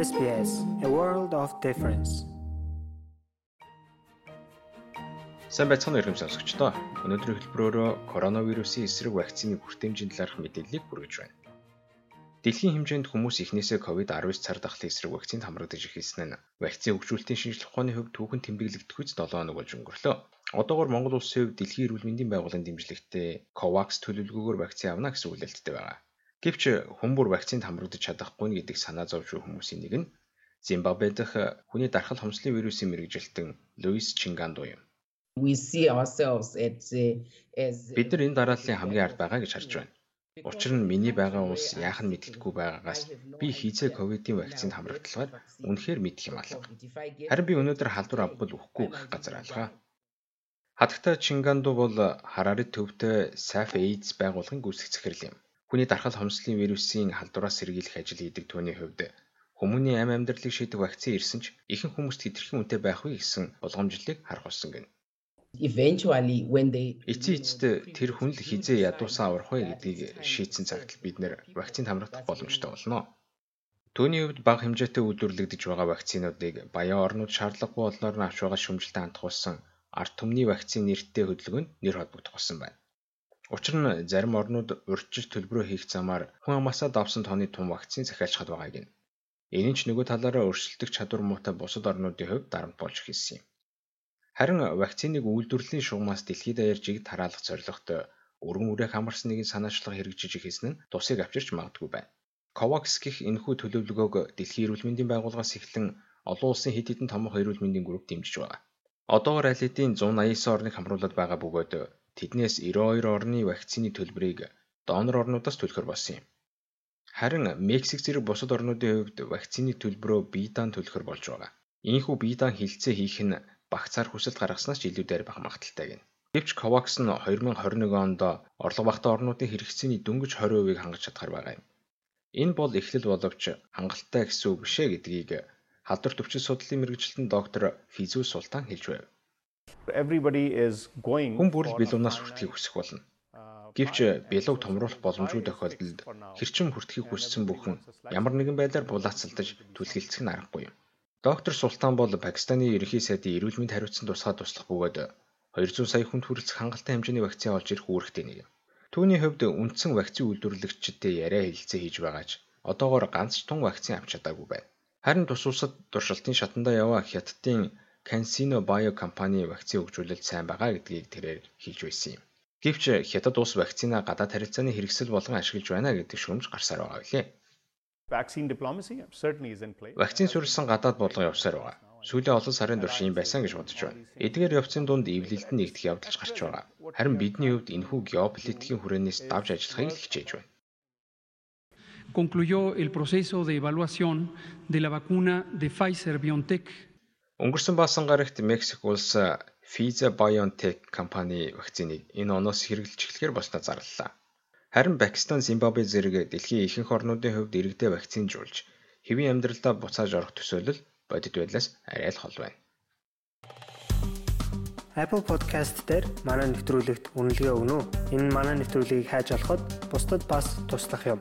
SBS A World of Difference. Сайн байцгаана уу сонсогчдоо. Өнөөдрийн хэлбэрөөрөө коронавирусын эсрэг вакцины хүртээмжийн талаарх мэдээллийг хүргэж байна. Дэлхийн хэмжээнд хүмүүс эхнээсээ COVID-19 цар тахлын эсрэг вакцинд хамрагдаж ирсэн нь вакцины хөгжүүлэлтийн шинжилгээ ухааны хувьд түүхэн тэмдэглэгдэхүйц 7 хоног болж өнгөрлөө. Одоогоор Монгол улсын хувьд Дэлхийн эрүүл мэндийн байгууллагын дэмжлэгтэй COVAX төлөвлөгөөгөөр вакцины авна гэсэн үлээлттэй байгаа. Гэвч хүн бүр вакцинд хамрагдаж чадахгүй нь гэдэг санаа зовж буй хүмүүсийн нэг нь Зимбабве дахь хүний дархал хомслын вирусын мэрэгжилтэн Луис Чинганду юм. Бид нар энэ дарааллын хамгийн ард байгаа гэж харж байна. Учир нь миний байгаа улс яах нь мэддэхгүй байгаагаас би хийцээ ковидын вакцинд хамрагдлагаар үнэхээр мэдэх юм алга. Харин би өнөөдөр халдвар авбал үхгүй гэх газар алгаа. Хатагта Чинганду бол Харарит төвтэй Safe AIDS байгууллагын гүйцэтгэх захирал юм. Хүний дархал хомслын вирусын халдвараас сэргийлэх ажил хийдэг түүний хувьд хүмүүний амь амьдралыг шийдэх вакцин ирсэн ч ихэнх хүмүүст хэтэрхий үнэтэй байх вэ гэсэн болгоомжлыг харах болсон гэнэ. Eventually when they эцсийн эцэд тэр хүн л хизээ ядуусаа аврах вэ гэдгийг шийдсэн цагт бид нэр вакцинд хамрагдах боломжтой болно. Түүний хувьд бага хэмжээтэй үйлдвэрлэгдэж байгаа вакцинуудыг баян орнууд шаардлагагүй болноор нь авч байгаа шүмжилтэд хандхуулсан арт түмний вакцины нэртэй хөдөлгөөнд нэр холбогдох болсон байна. Учир нь зарим орнууд урьдчилж төлбөрөө хийх замаар хүн амаасаа давсан тооны тун вакцины захиалж хад байгааг нь. Энэ ч нөгөө талаараа өршөлтөх чадвар муутай бусад орнуудын хувьд дарамт болж эхэлсэн юм. Харин вакциныг үйлдвэрлэлийн шугамаас дэлхийд даяар жигд тараалах зорилготой өргөн үрээх хамарсан нэгэн санаачлага хэрэгжиж ихэсэн нь тусыг авчирч магадгүй байна. COVAX гэх энэхүү төлөвлөгөөг Дэлхийн эрүүл мэндийн байгууллагаас эхлэн олон улсын хэд хэдэн томоохон эрүүл мэндийн групп дэмжиж байгаа. Одоогоор аль хэдийн 189 орныг хамруулад байгаа бөгөөд Тэднээс 92 орны вакцины төлбөрийг донор орнуудаас төлөхөр болсон юм. Харин Мексик зэрэг бусад орнуудын хувьд вакцины төлбөрөө бие даан төлөхөр болж байгаа. Ийхүү бие даан хилцээ хийх нь багцаар хүсэлт гаргаснаас ч илүү дээр байх магадaltaй гэнэ. Гэвч COVAX нь 2021 онд орлого багтаа орнуудын хэрэгцээний дөнгөж 20%-ийг хангаж чадхаар байгаа юм. Энэ бол эхлэл боловч хангалттай гэсэн үг бишээ гэдгийг халдвар төвчл судлалын мэрэгжилтэн доктор Физүү Султан хэлж байв. Хүн бүрл бэлуунаас хүртхийг хүсэх болно. Гэвч бэлуг томруулах боломжгүй тохиолдолд хэрчим хүртхийг хүссэн бүхэн ямар нэгэн байдлаар булаацалдаж түлхэлцэх нь аргагүй юм. Доктор Султан бол Пакистаны ерөнхий сайдын эрүүл мэнд хариуцсан тусгай туслах бөгөөд 200 сая хүнд хүрэлцэх хангалттай хэмжээний вакцины олж ирэх үүрэгтэй нэг юм. Түүний хувьд үндсэн вакцины үйлдвэрлэгчдтэй яриа хэлцээ хийж байгаач одоогоор ганц ч тун вакцины авч чадаагүй байна. Харин тус улсад туршилтын шатандаа яваа Хятадын CanSino Bio компани вакцины хөгжүүлэлт сайн байгаа гэдгийг тэрээр хэлж байсан юм. Гэвч Хятад улс вакцина гадаад харилцааны хэрэгсэл болгон ашиглаж байна гэдэг шүүмж гарсаар байгаа билээ. Вакцин суурилсан гадаад бодлого явсаар байгаа. Сүүлийн олон сарын турш юм байсан гэж бодож байна. Эдгээр явцын дунд эвлэлд нь нэгдэх явдалч гарч байгаа. Харин бидний хувьд энэхүү геополитикийн хүрээнээс давж ажиллахыг л хичээж байна. Concluyó el proceso de evaluación de la vacuna de Pfizer-BioNTech Өнгөрсөн баасан гарагт Мексик улс Pfizer-BioNTech компани вакциныг энэ оноос хэрэглэж эхлэхээр болсноо зарлалаа. Харин Пакистан, Зимбабве зэрэг дэлхийн ихэнх орнуудын хувьд иргэдээ вакцинжуулж хэвийн амьдралдаа буцааж орох төсөөлөл бодит байдлаас арай л хол байна. Apple Podcast дээр манай нэвтрүүлэгт үнэлгээ өгнө үү? Энэ манай нэвтрүүлгийг хайж олоход бусдад бас туслах юм.